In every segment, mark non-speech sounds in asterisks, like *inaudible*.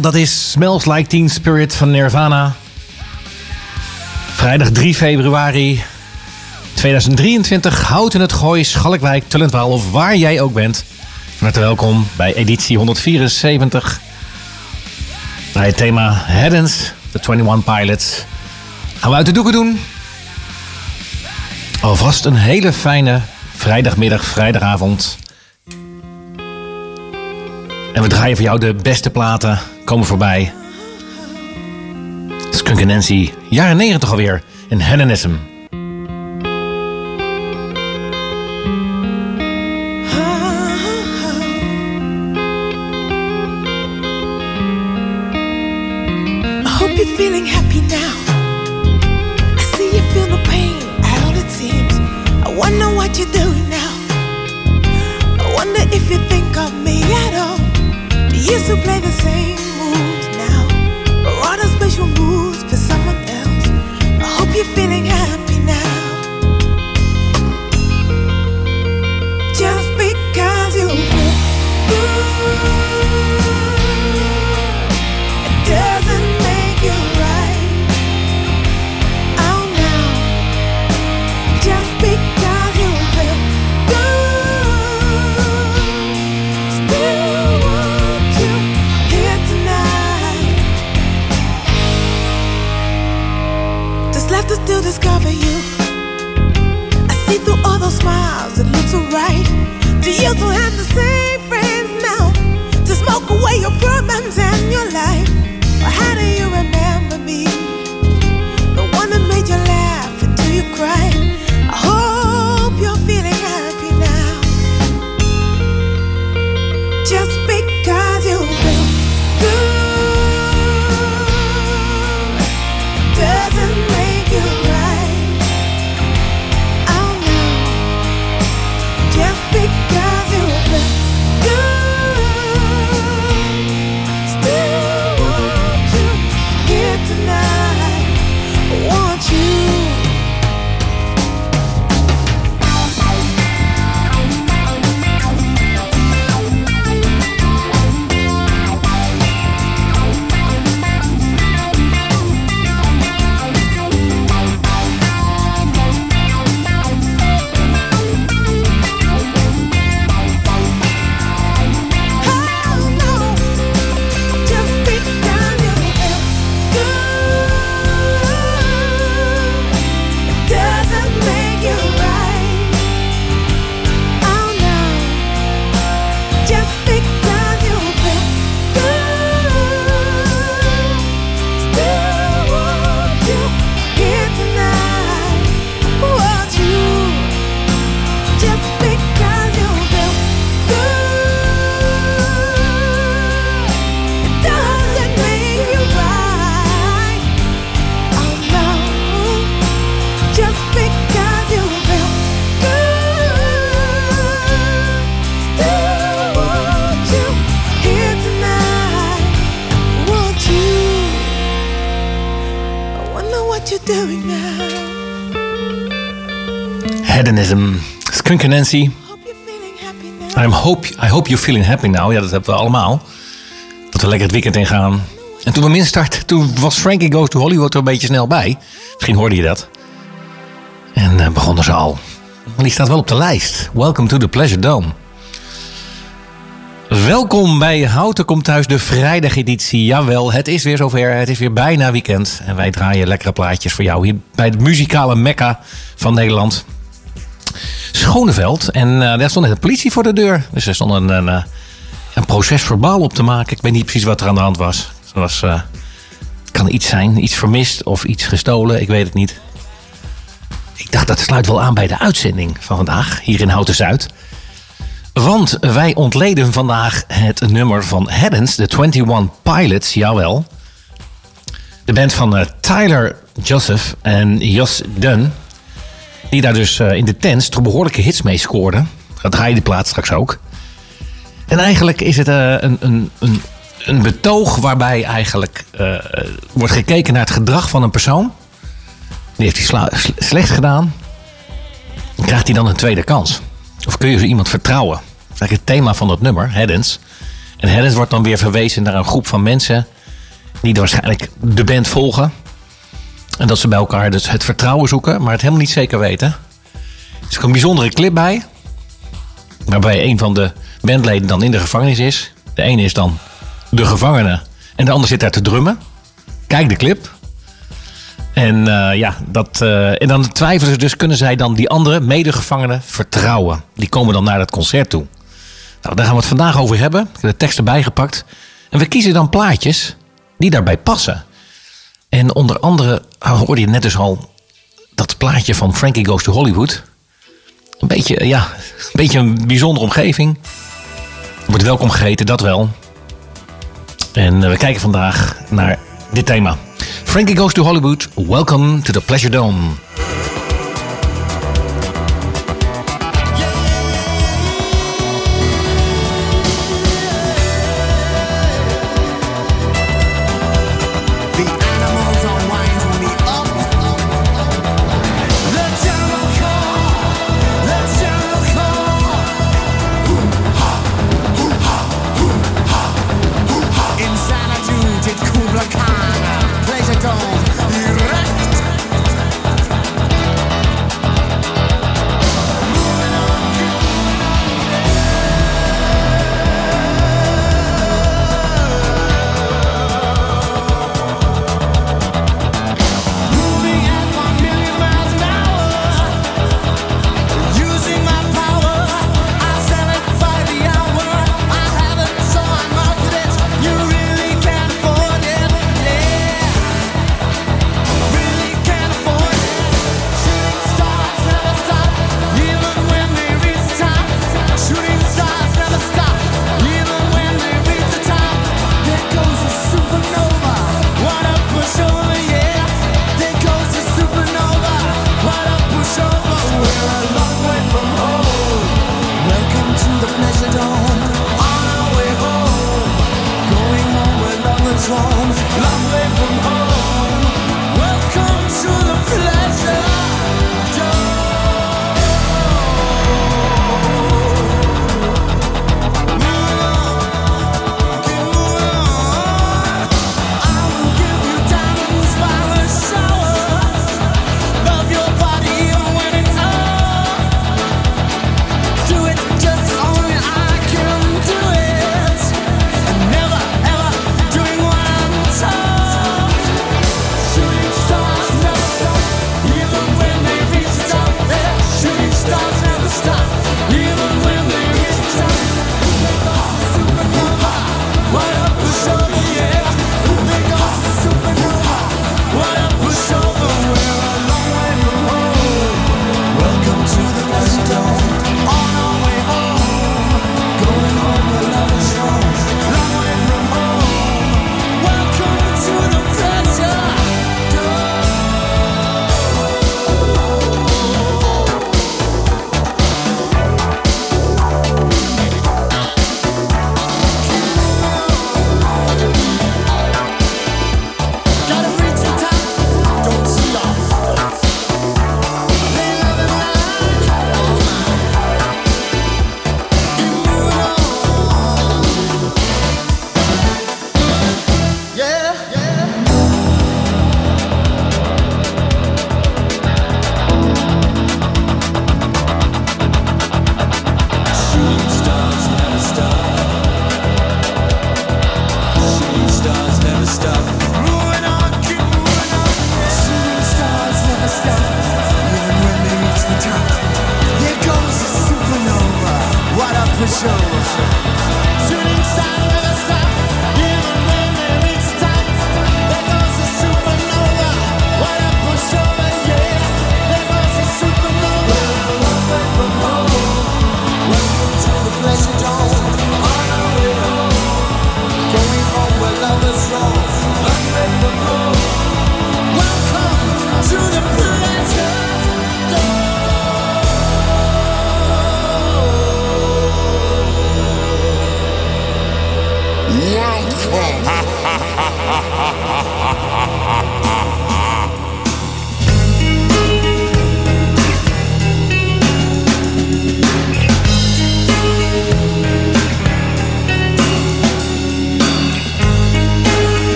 Dat is Smells Like Teen Spirit van Nirvana. Vrijdag 3 februari 2023. Hout in het Gooi, Schalkwijk, Tullentwaal of waar jij ook bent. Van welkom bij editie 174. Bij het thema Heddens, de 21 Pilots. Gaan we uit de doeken doen. Alvast een hele fijne vrijdagmiddag, vrijdagavond. En we draaien voor jou de beste platen. Komen voorbij. Skunk Nancy, jaren 90 alweer. En Hellenism. Nancy. I'm hope, I hope you're feeling happy now. Ja, dat hebben we allemaal. Dat we lekker het weekend ingaan. En toen we min start, toen was Frankie Goes to Hollywood er een beetje snel bij. Misschien hoorde je dat. En eh, begonnen ze al. Maar die staat wel op de lijst. Welcome to the Pleasure Dome. Welkom bij Houten Komt Thuis, de vrijdageditie. Jawel, het is weer zover. Het is weer bijna weekend. En wij draaien lekkere plaatjes voor jou hier bij het muzikale mekka van Nederland. Schoneveld. En eh, daar stond net de politie voor de deur. Dus er stond een, een, eh, een proces verbaal op te maken. Ik weet niet precies wat er aan de hand was. Er was eh, kan iets zijn, iets vermist of iets gestolen. Ik weet het niet. Ik dacht dat sluit wel aan bij de uitzending van vandaag. Hier in Houten Zuid. Want wij ontleden vandaag het nummer van Heddens, de 21 Pilots, jawel. De band van eh, Tyler Joseph en Jos Dunn. Die daar dus eh, in de tents toch behoorlijke hits mee scoorden. Dat draai je die plaat straks ook. En eigenlijk is het eh, een, een, een, een betoog waarbij eigenlijk eh, wordt gekeken naar het gedrag van een persoon. Die heeft hij slecht gedaan. Krijgt hij dan een tweede kans? Of kun je zo iemand vertrouwen? Dat is eigenlijk het thema van dat nummer, Heddens. En het wordt dan weer verwezen naar een groep van mensen die waarschijnlijk de band volgen. En dat ze bij elkaar dus het vertrouwen zoeken, maar het helemaal niet zeker weten. Er is ook een bijzondere clip bij. Waarbij een van de bandleden dan in de gevangenis is. De ene is dan de gevangene en de ander zit daar te drummen. Kijk de clip. En uh, ja, dat, uh, en dan twijfelen ze dus, kunnen zij dan die andere medegevangenen vertrouwen? Die komen dan naar dat concert toe. Nou, daar gaan we het vandaag over hebben. Ik heb de tekst erbij gepakt. En we kiezen dan plaatjes die daarbij passen. En onder andere hoorde je net dus al dat plaatje van Frankie Goes to Hollywood. Een beetje, ja, een beetje een bijzondere omgeving. Wordt welkom gegeten, dat wel. En we kijken vandaag naar dit thema. Frankie Goes to Hollywood, welcome to the Pleasure Dome.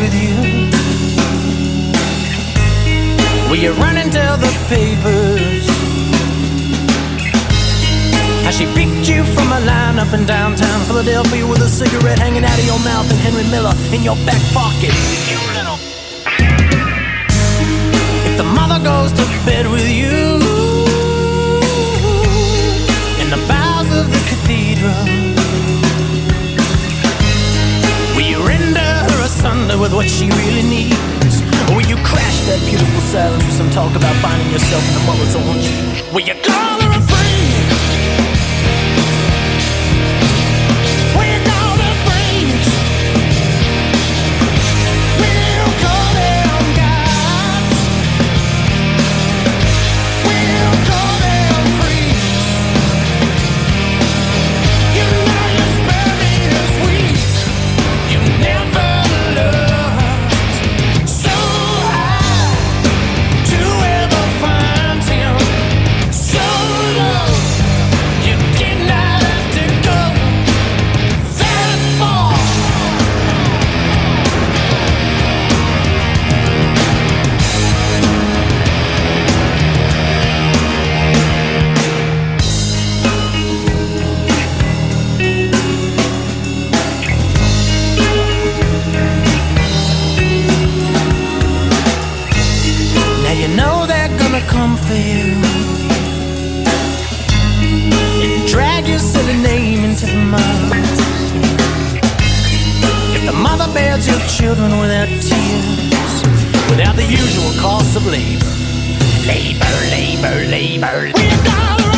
With you, will you run and tell the papers? How she picked you from a line up in downtown Philadelphia with a cigarette hanging out of your mouth and Henry Miller in your back pocket. If the mother goes to bed with you in the bowels of the cathedral. Her with what she really needs? Will you crash that beautiful silence with some talk about finding yourself in the mother's orange? Will you call gonna come for you and drag your silly name into the mud. If the mother bears your children without tears, without the usual cost of labor, labor, labor, labor. We call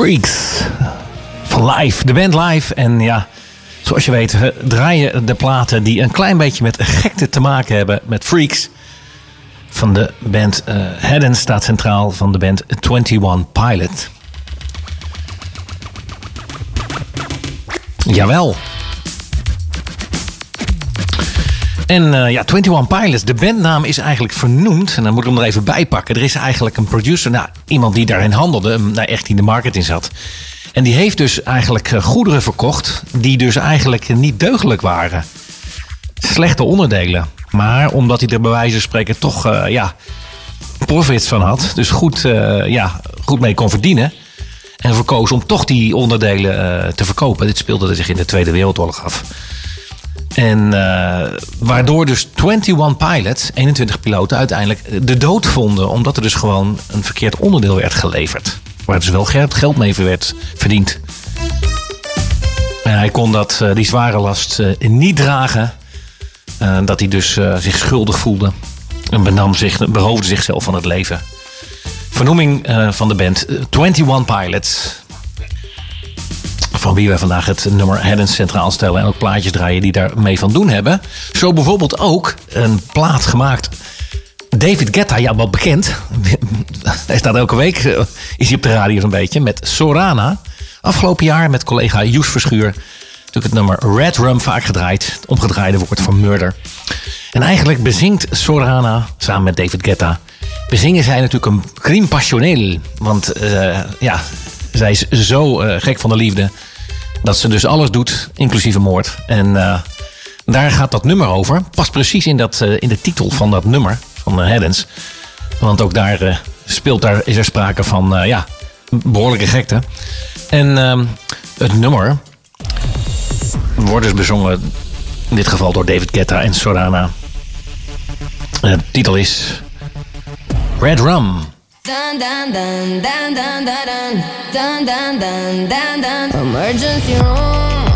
Freaks. Van live. De band live. En ja, zoals je weet we draaien de platen die een klein beetje met gekte te maken hebben. Met Freaks. Van de band eh Hedden staat centraal van de band 21 Pilot. Jawel. En eh, ja, 21 Pilots, de bandnaam is eigenlijk vernoemd. En dan moet ik hem er even bij pakken. Er is eigenlijk een producer, nou, iemand die daarin handelde, nou, echt in de marketing zat. En die heeft dus eigenlijk eh, goederen verkocht die dus eigenlijk niet deugdelijk waren. Slechte onderdelen. Maar omdat hij er bij wijze van spreken toch eh, ja, profits van had. Dus goed, ja, goed mee kon verdienen. En verkoos om toch die onderdelen te verkopen. Dit speelde zich in de Tweede Wereldoorlog af. En eh, waardoor dus 21 pilots, 21 piloten, uiteindelijk de dood vonden. Omdat er dus gewoon een verkeerd onderdeel werd geleverd. Waar dus wel ge- geld mee werd verdiend. En hij kon dat, eh, die zware last eh, niet dragen. Dat hij dus zich schuldig voelde. En benam zich, beroofde zichzelf van het leven. Vernoeming van de band eh, 21 Pilots. Van wie wij vandaag het nummer Headens centraal stellen. En ook plaatjes draaien die daarmee van doen hebben. Zo bijvoorbeeld ook een plaat gemaakt. David Guetta, ja wel bekend. *laughs* Hij staat elke week, eh, is hij op de radio zo'n beetje. Met Sorana. Afgelopen jaar met collega Joes Verschuur. Natuurlijk het nummer Red Rum vaak gedraaid. Het omgedraaide woord voor murder. En eigenlijk bezingt Sorana samen met David Guetta. Bezingen zij natuurlijk een crime passionnel. Want eh, ja, zij is zo eh, gek van de liefde. Dat ze dus alles doet, inclusief moord. En eh, daar gaat dat nummer over. Past precies in, dat, eh, in de titel van dat nummer van uh, Heddens. Want ook daar eh, speelt daar, is er sprake van eh, ja, behoorlijke gekte. En ehm, het nummer wordt dus bezongen in dit geval door David Guetta en Sorana. De titel is Red Rum. Dun dun dun dun dun dun dun dun dun dun dun Emergency room.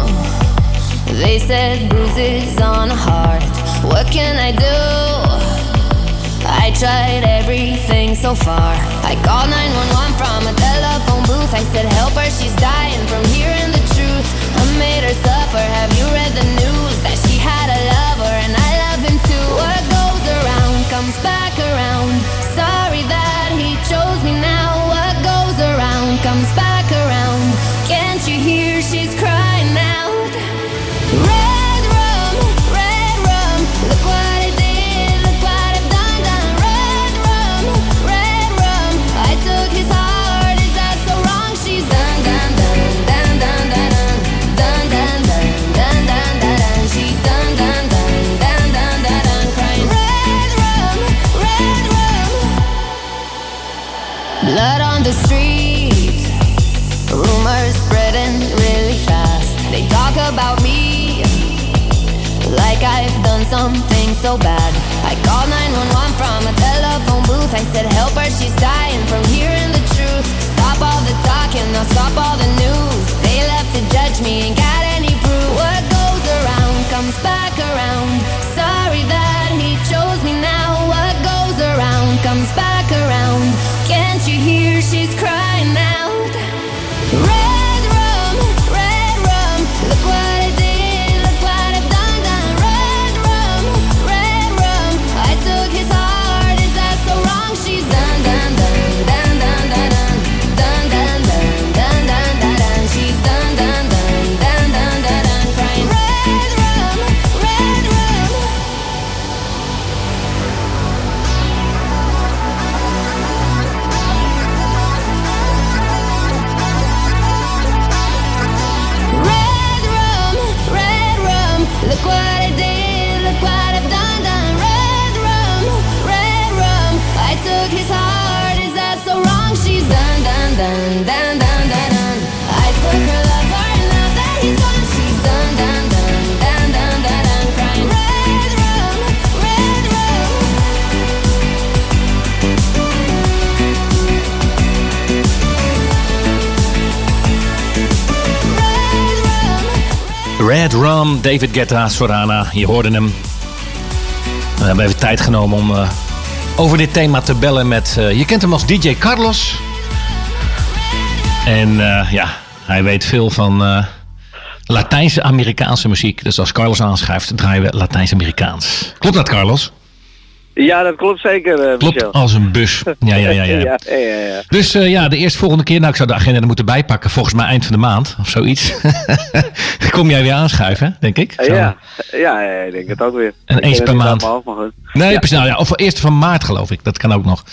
They said bruises on heart. What can I do? I tried everything so far. I called 911 from a telephone booth. I said, Help her, she's dying from hearing the truth. I made her suffer. Have you read the news that she had a lover and I love him too? What goes around comes back chose me now. What goes around comes back around. Can't you hear she's crying Blood on the street. Rumors spreading really fast. They talk about me like I've done something so bad. David Guetta, Sorana, je hoorde hem. We hebben even tijd genomen om eh, over dit thema te bellen met... eh, je kent hem als DJ Carlos. En eh, ja, hij weet veel van Latijnse-Amerikaanse muziek. Dus als Carlos aanschrijft, draaien we Latijns-Amerikaans. Klopt dat, Carlos? Ja, dat klopt zeker, eh Klopt Michel. als een bus. *laughs* Ja, ja, ja. ja. ja, ja, ja, ja. Dus eh, ja, de eerste volgende keer, nou ik zou de agenda er moeten bijpakken, volgens mij eind van de maand of zoiets. *laughs* Kom jij weer aanschuiven, denk ik. Zo. Ja, ja, ik denk het ook weer. En eens per maand. maar goed. Nee, Ja. precies. Nou, of eerste van maart geloof ik. Dat kan ook nog.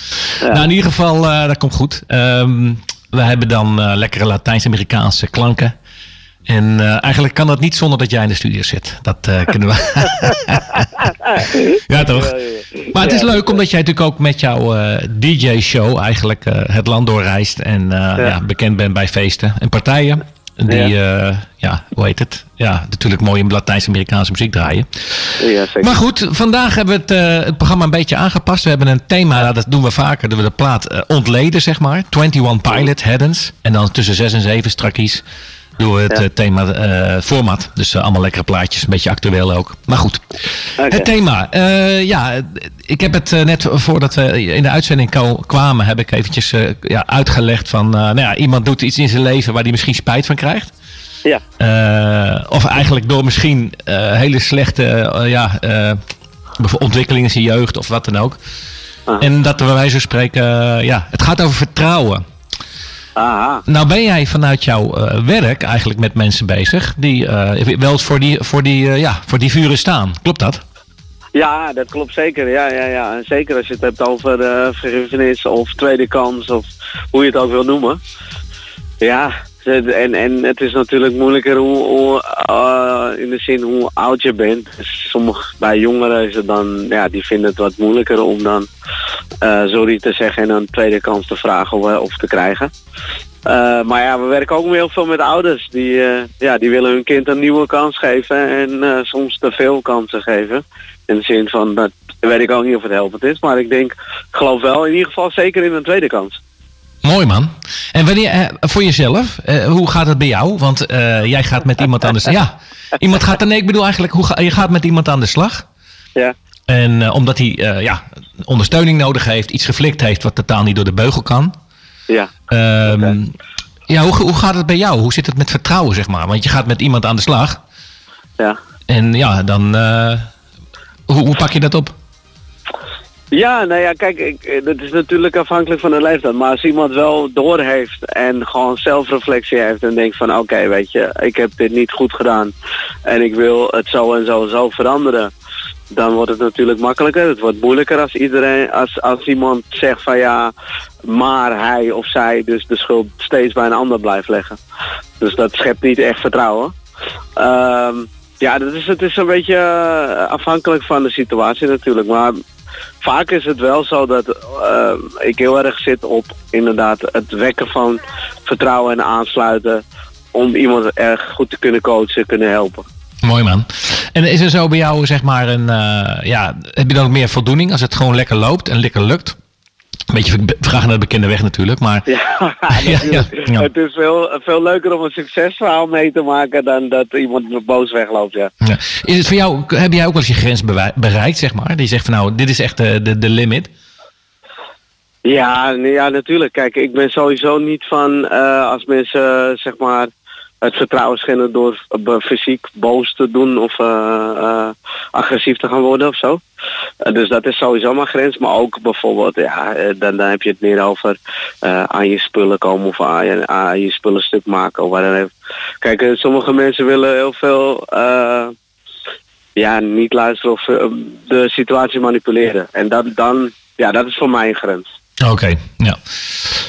Nou, in ieder geval, eh, dat komt goed. Ehm, we hebben dan lekkere Latijns-Amerikaanse klanken. En eh, eigenlijk kan dat niet zonder dat jij in de studio zit. Dat eh, *laughs* kunnen we. ja, toch? Maar het is leuk omdat jij natuurlijk ook met jouw eh, DJ-show eigenlijk het land doorreist. En ja. bekend bent bij feesten en partijen. Die, ja. ja, hoe heet het? Ja, natuurlijk mooi in Latijns-Amerikaanse muziek draaien. Ja, zeker. Maar goed, vandaag hebben we het, het programma een beetje aangepast. We hebben een thema, nou, dat doen we vaker. Dat we de plaat ontleden, zeg maar. 21 Pilot, Heddens. En dan tussen 6 en 7 strakkies we het Ja. eh, thema eh, format. Dus eh, allemaal lekkere plaatjes, een beetje actueel ook. Maar goed, het thema. ja, ik heb het net voordat we in de uitzending kwamen, heb ik eventjes ja, uitgelegd van, nou ja, iemand doet iets in zijn leven waar hij misschien spijt van krijgt. Ja, of eigenlijk door misschien hele slechte ja, ontwikkelingen in zijn jeugd of wat dan ook. Ah. En dat we wijze van spreken, ja, het gaat over vertrouwen. Aha. Nou ben jij vanuit jouw eh, werk eigenlijk met mensen bezig die eh, wel eens voor die, voor, die, eh, ja, voor die vuren staan. Klopt dat? Ja, dat klopt zeker. Ja, ja, ja. En zeker als je het hebt over vergiffenis of tweede kans of hoe je het ook wil noemen. Ja, en, en het is natuurlijk moeilijker hoe, hoe, in de zin hoe oud je bent. Sommige, bij jongeren is het dan, ja, die vinden het wat moeilijker om dan sorry te zeggen en een tweede kans te vragen of, of te krijgen. Eh, maar ja, we werken ook heel veel met ouders. Die, eh, ja, die willen hun kind een nieuwe kans geven en eh, soms te veel kansen geven. In de zin van, dat weet ik ook niet of het helpend is. Maar ik denk, ik geloof wel in ieder geval zeker in een tweede kans. Mooi man. En wanneer, eh, voor jezelf, eh, hoe gaat het bij jou? Want eh, jij gaat met iemand aan de slag. Ja, iemand gaat, nee, ik bedoel eigenlijk, hoe ga, je gaat met iemand aan de slag. Ja, En eh, omdat hij eh, ja, ondersteuning nodig heeft, iets geflikt heeft wat totaal niet door de beugel kan. ja. Ehm. Ja, hoe, hoe gaat het bij jou? Hoe zit het met vertrouwen, zeg maar? Want je gaat met iemand aan de slag. ja. En ja, dan. eh, hoe, hoe pak je dat op? Ja, nou ja, kijk, ik, eh, dat is natuurlijk afhankelijk van de leeftijd. Maar als iemand wel doorheeft en gewoon zelfreflectie heeft en denkt van oké, weet je, ik heb dit niet goed gedaan en ik wil het zo en zo en zo veranderen. Dan wordt het natuurlijk makkelijker. Het wordt moeilijker als iedereen, als, als iemand zegt van ja, maar hij of zij dus de schuld steeds bij een ander blijft leggen. Dus dat schept niet echt vertrouwen. Ehm, ja, dat is, het is een beetje eh, afhankelijk van de situatie natuurlijk. Maar vaak is het wel zo dat eh, ik heel erg zit op inderdaad het wekken van vertrouwen en aansluiten. Om iemand erg goed te kunnen coachen, kunnen helpen. Mooi man. En is er zo bij jou, zeg maar, een. eh, ja, heb je dan ook meer voldoening als het gewoon lekker loopt en lekker lukt? Een beetje vragen naar de bekende weg natuurlijk, maar. Ja, *laughs* *laughs* Ja, natuurlijk. ja, ja. Het is veel, veel leuker om een succesverhaal mee te maken dan dat iemand boos wegloopt. Ja. Ja. Is het voor jou, heb jij ook wel eens je grens bereikt, zeg maar? Die zegt van nou, dit is echt de, de, de limit. Ja, ja, natuurlijk. Kijk, ik ben sowieso niet van eh, als mensen zeg maar het vertrouwen schenden door eh, fysiek boos te doen of eh, eh, agressief te gaan worden of zo. Dus dat is sowieso mijn grens. Maar ook bijvoorbeeld, ja, dan, dan heb je het meer over aan je spullen komen of aan je, aan je spullen stuk maken of ook. Kijk, sommige mensen willen heel veel ja, niet luisteren of de situatie manipuleren. En dat, dan, ja, dat is voor mij een grens. Oké, ja.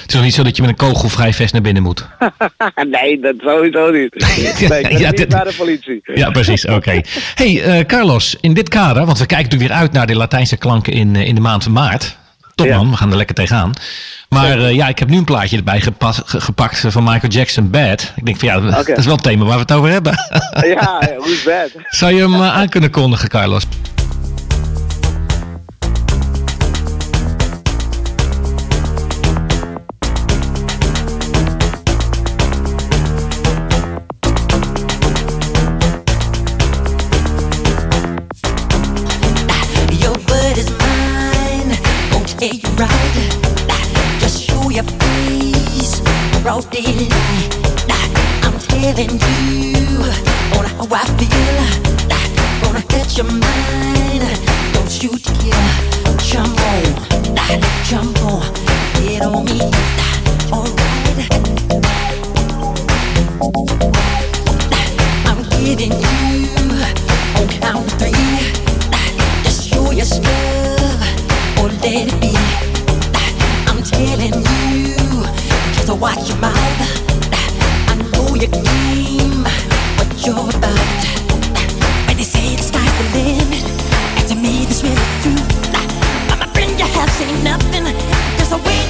Het is nog niet zo dat je met een kogel vrij vest naar binnen moet. *laughs* nee, dat sowieso niet. *laughs* Nee, ben Ja, niet dit- naar de politie. Ja, precies. Oké. *laughs* Hey, eh, Carlos, in dit kader, want we kijken natuurlijk weer uit naar de Latijnse klanken in, eh, in de maand maart. Top Ja. man, we gaan er lekker tegenaan. Maar eh, ja, ik heb nu een plaatje erbij gepakt van Michael Jackson, Bad. Ik denk van ja, dat, dat is wel het thema waar we het over hebben. Ja, who's bad? Zou je hem aan kunnen kondigen, Carlos? Face, broad daylight. I'm telling you on how I feel. Gonna catch your mind, don't you dare jump on, jump on, get on me. Alright. I'm giving you on count three. Just show your stuff or let it be. I'm telling you, so watch your mouth. I know your game, what you're about. When they say it's stifling, and to me this really true. But my friend, you have seen nothing. There's a way.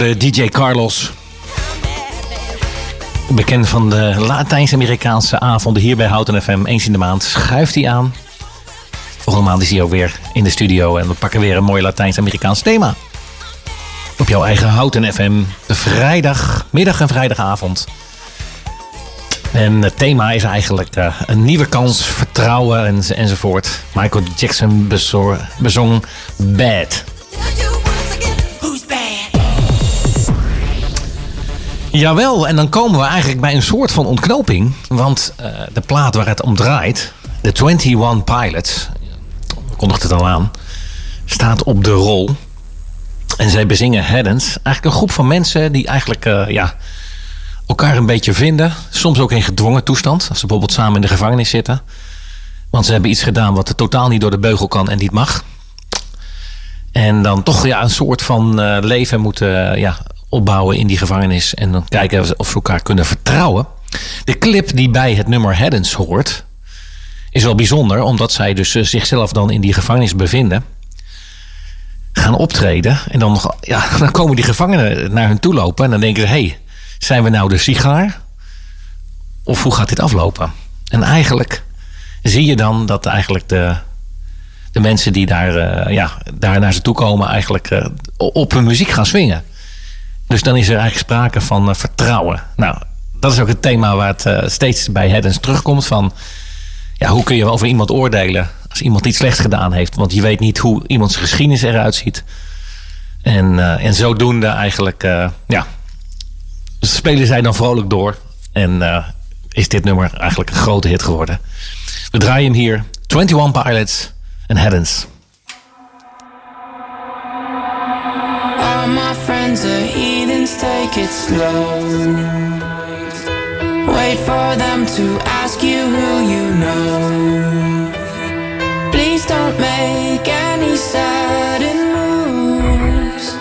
Hoorde DJ Carlos. Bekend van de Latijns-Amerikaanse avonden hier bij Houten FM. Eens in de maand schuift hij aan. Volgende maand is hij ook weer in de studio. En we pakken weer een mooi Latijns-Amerikaans thema. Op jouw eigen Houten FM. Vrijdagmiddag en vrijdagavond. En het thema is eigenlijk eh, een nieuwe kans, vertrouwen en, enzovoort. Michael Jackson bezong Bad. Jawel, en dan komen we eigenlijk bij een soort van ontknoping. Want eh, de plaat waar het om draait, de 21 Pilots, kondigt het al aan, staat op de rol. En zij bezingen Heddens. Eigenlijk een groep van mensen die eigenlijk eh, ja, elkaar een beetje vinden. Soms ook in gedwongen toestand. Als ze bijvoorbeeld samen in de gevangenis zitten. Want ze hebben iets gedaan wat er totaal niet door de beugel kan en niet mag. En dan toch ja, een soort van eh, leven moeten ja, opbouwen in die gevangenis. En dan kijken of ze elkaar kunnen vertrouwen. De clip die bij het nummer Heddens hoort, is wel bijzonder. Omdat zij dus eh, zichzelf dan in die gevangenis bevinden. Gaan optreden. En dan, ja, *laughs* dan komen die gevangenen naar hun toe lopen. En dan denken ze, hey, zijn we nou de sigaar? Of hoe gaat dit aflopen? En eigenlijk zie je dan dat eigenlijk de, de mensen die daar, eh, ja, daar naar ze toe komen, eigenlijk eh, op hun muziek gaan swingen. Dus dan is er eigenlijk sprake van eh, vertrouwen. Nou, dat is ook het thema waar het eh, steeds bij Heddens terugkomt. Van, ja, hoe kun je over iemand oordelen als iemand iets slechts gedaan heeft? Want je weet niet hoe iemands geschiedenis eruit ziet. En, eh, en zodoende eigenlijk, eh, ja, spelen zij dan vrolijk door. En is dit nummer eigenlijk een grote hit geworden. We draaien hem hier. 21 Pilots en Heddens. All my friends are heathens, take it slow. Wait for them to ask you who you know. Please don't make any sudden moves.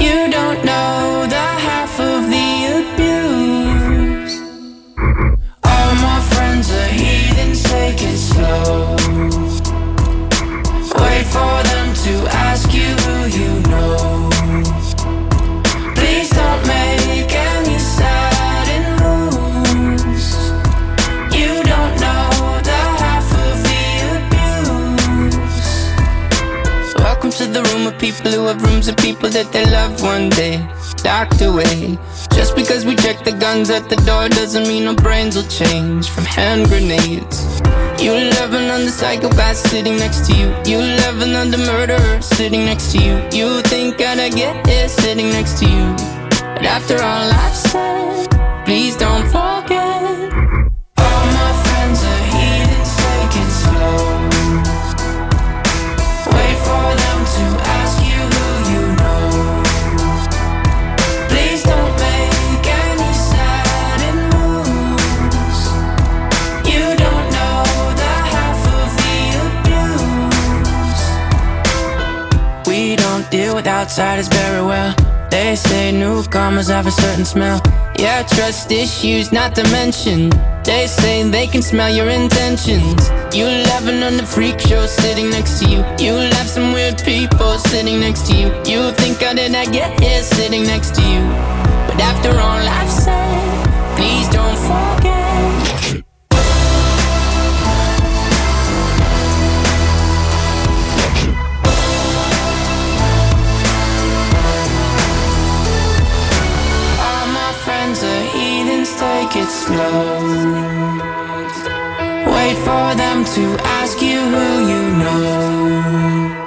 You don't know the half of the abuse. All my friends are heathens, take it slow. Wait for them to people who have rooms of people that they love one day. Docked away. Just because we check the guns at the door doesn't mean our brains will change from hand grenades. You love another psychopath sitting next to you. You love another murderer sitting next to you. You think I'd get here sitting next to you. But after all I've said, please don't forget. Deal with outsiders very well. They say newcomers have a certain smell. Yeah, trust issues not to mention. They say they can smell your intentions. You laughing on the freak show sitting next to you. You laugh some weird people sitting next to you. You think how did I get here sitting next to you? But after all I've said, please don't forget. Slow. Wait for them to ask you who you know.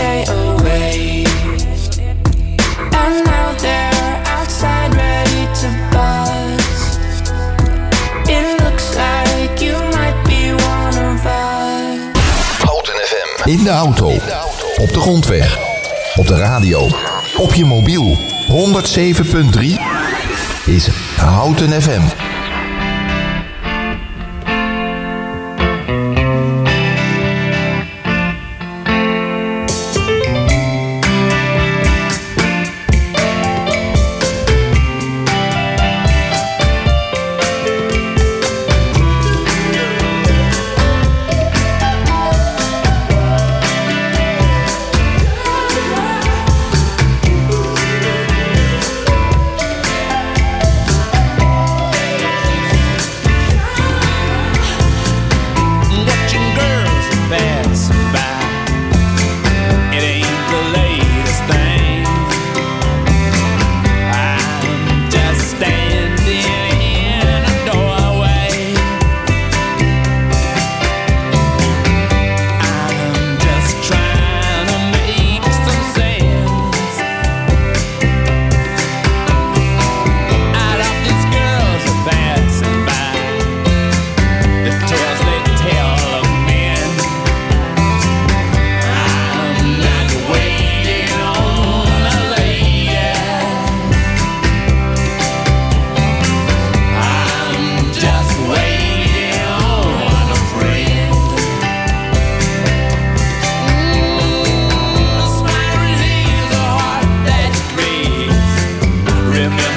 stay away. And now they're outside ready to bust. It looks like you might be one of us. Houten FM. In de auto. Op de grondweg. Op de radio. Op je mobiel. 107.3 is Houten FM.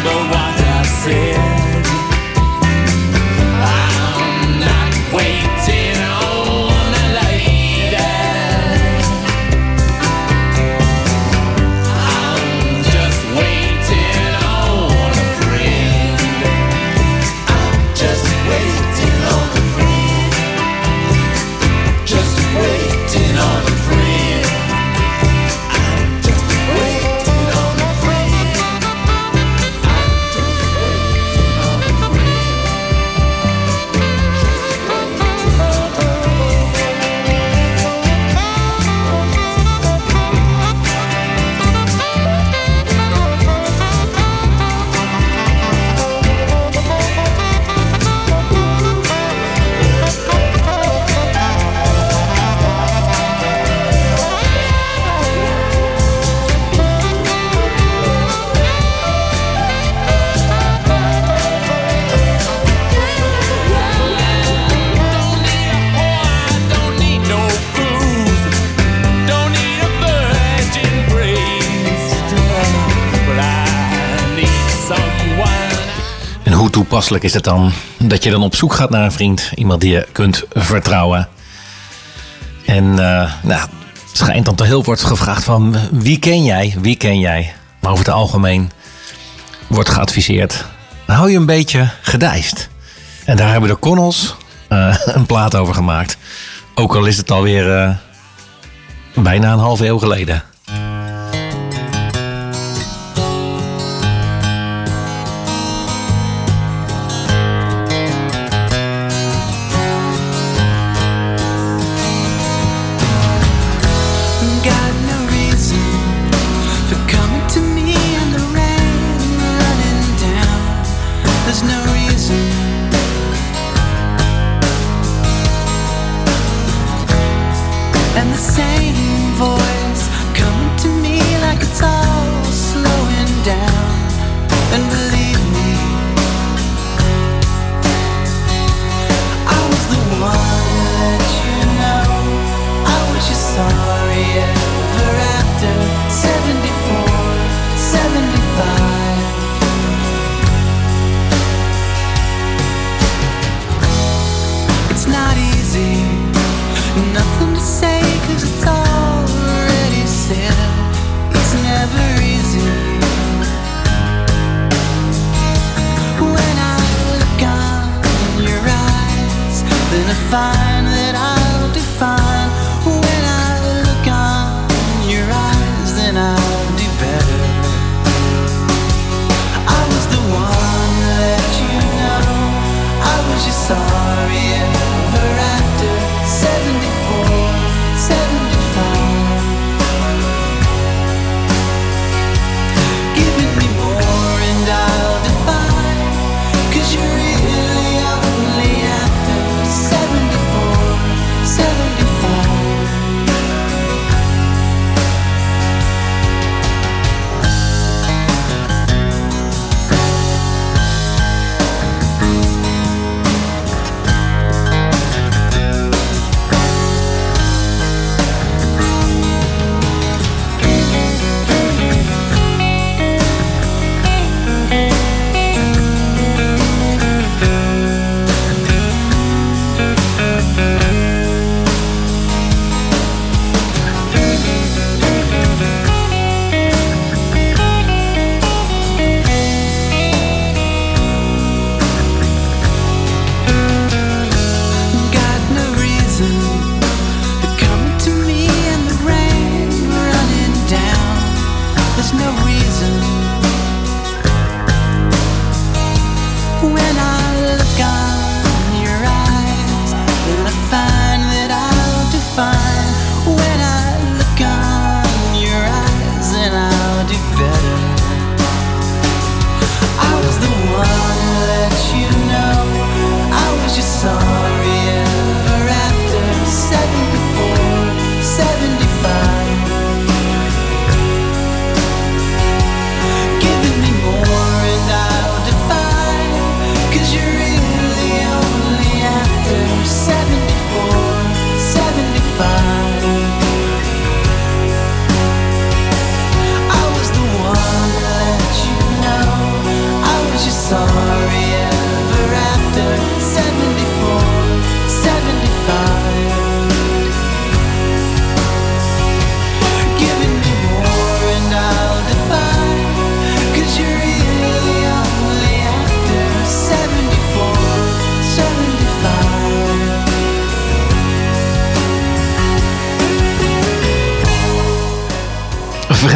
wonder what I say. toepasselijk is het dan dat je dan op zoek gaat naar een vriend, iemand die je kunt vertrouwen. En uh, nou, schijnt dan te heel wordt gevraagd van wie ken jij, wie ken jij. Maar over het algemeen wordt geadviseerd, hou je een beetje gedijst. En daar hebben de Connels eh, een plaat over gemaakt. Ook al is het alweer uh, bijna een halve eeuw geleden.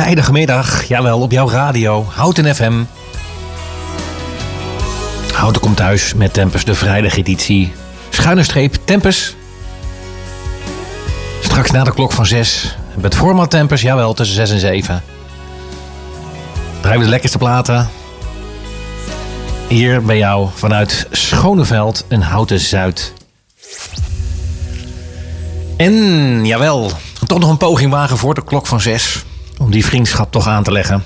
Vrijdagmiddag, jawel, op jouw radio, Houten FM. Houten komt thuis met Tempus, de vrijdageditie. Schuine streep, Tempus. Straks na de klok van 6. Met format Tempus, jawel, tussen 6 en 7. Draaien we de lekkerste platen. Hier bij jou vanuit Schoneveld en Houten Zuid. En jawel, toch nog een poging wagen voor de klok van 6. Om die vriendschap toch aan te leggen.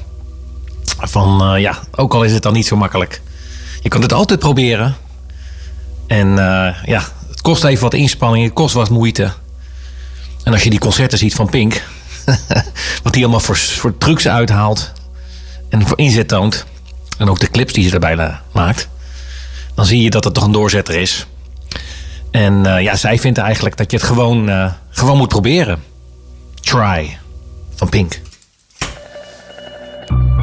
Van eh, ja, ook al is het dan niet zo makkelijk. Je kunt het altijd proberen. En eh, ja, het kost even wat inspanning, het kost wat moeite. En als je die concerten ziet van Pink, *laughs* wat die allemaal voor, voor trucs uithaalt en voor inzet toont, en ook de clips die ze eh, maakt, dan zie je dat het toch een doorzetter is. En eh, ja, zij vindt eigenlijk dat je het gewoon, gewoon moet proberen. Try van Pink. Thank you.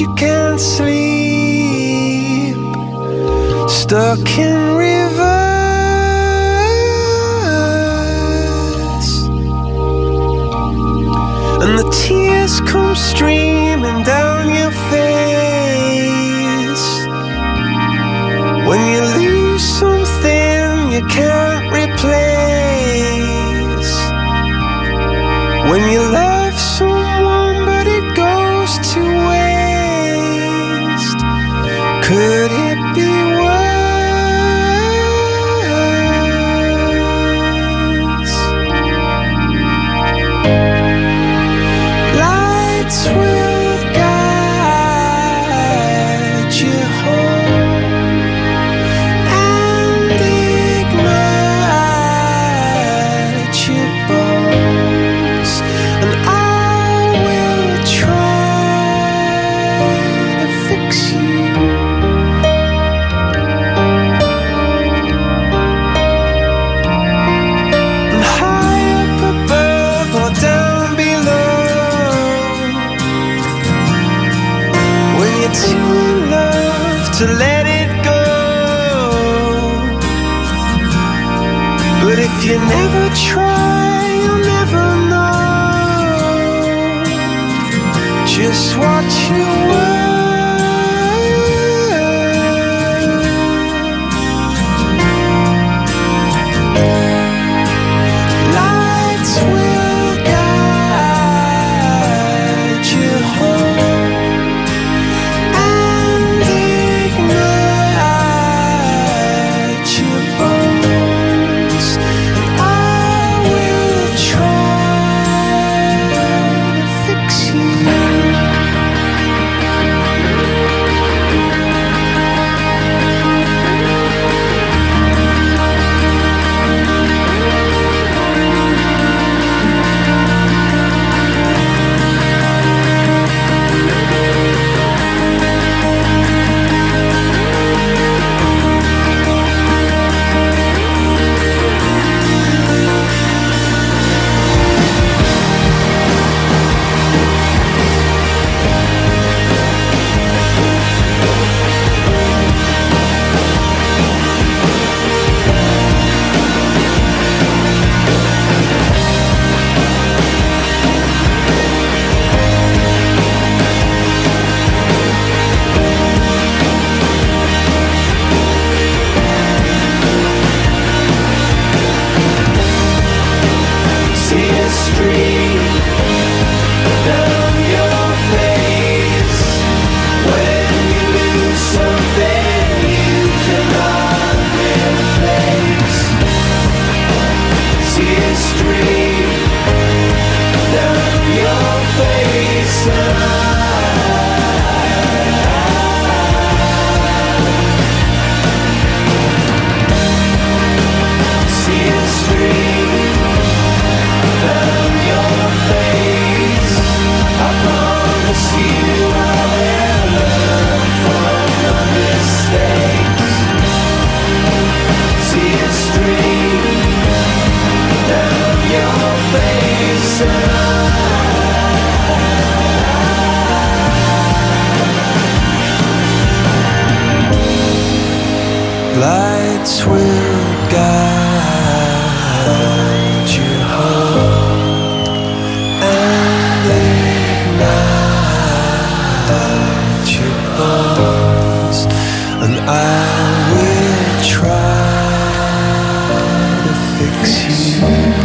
You can't sleep.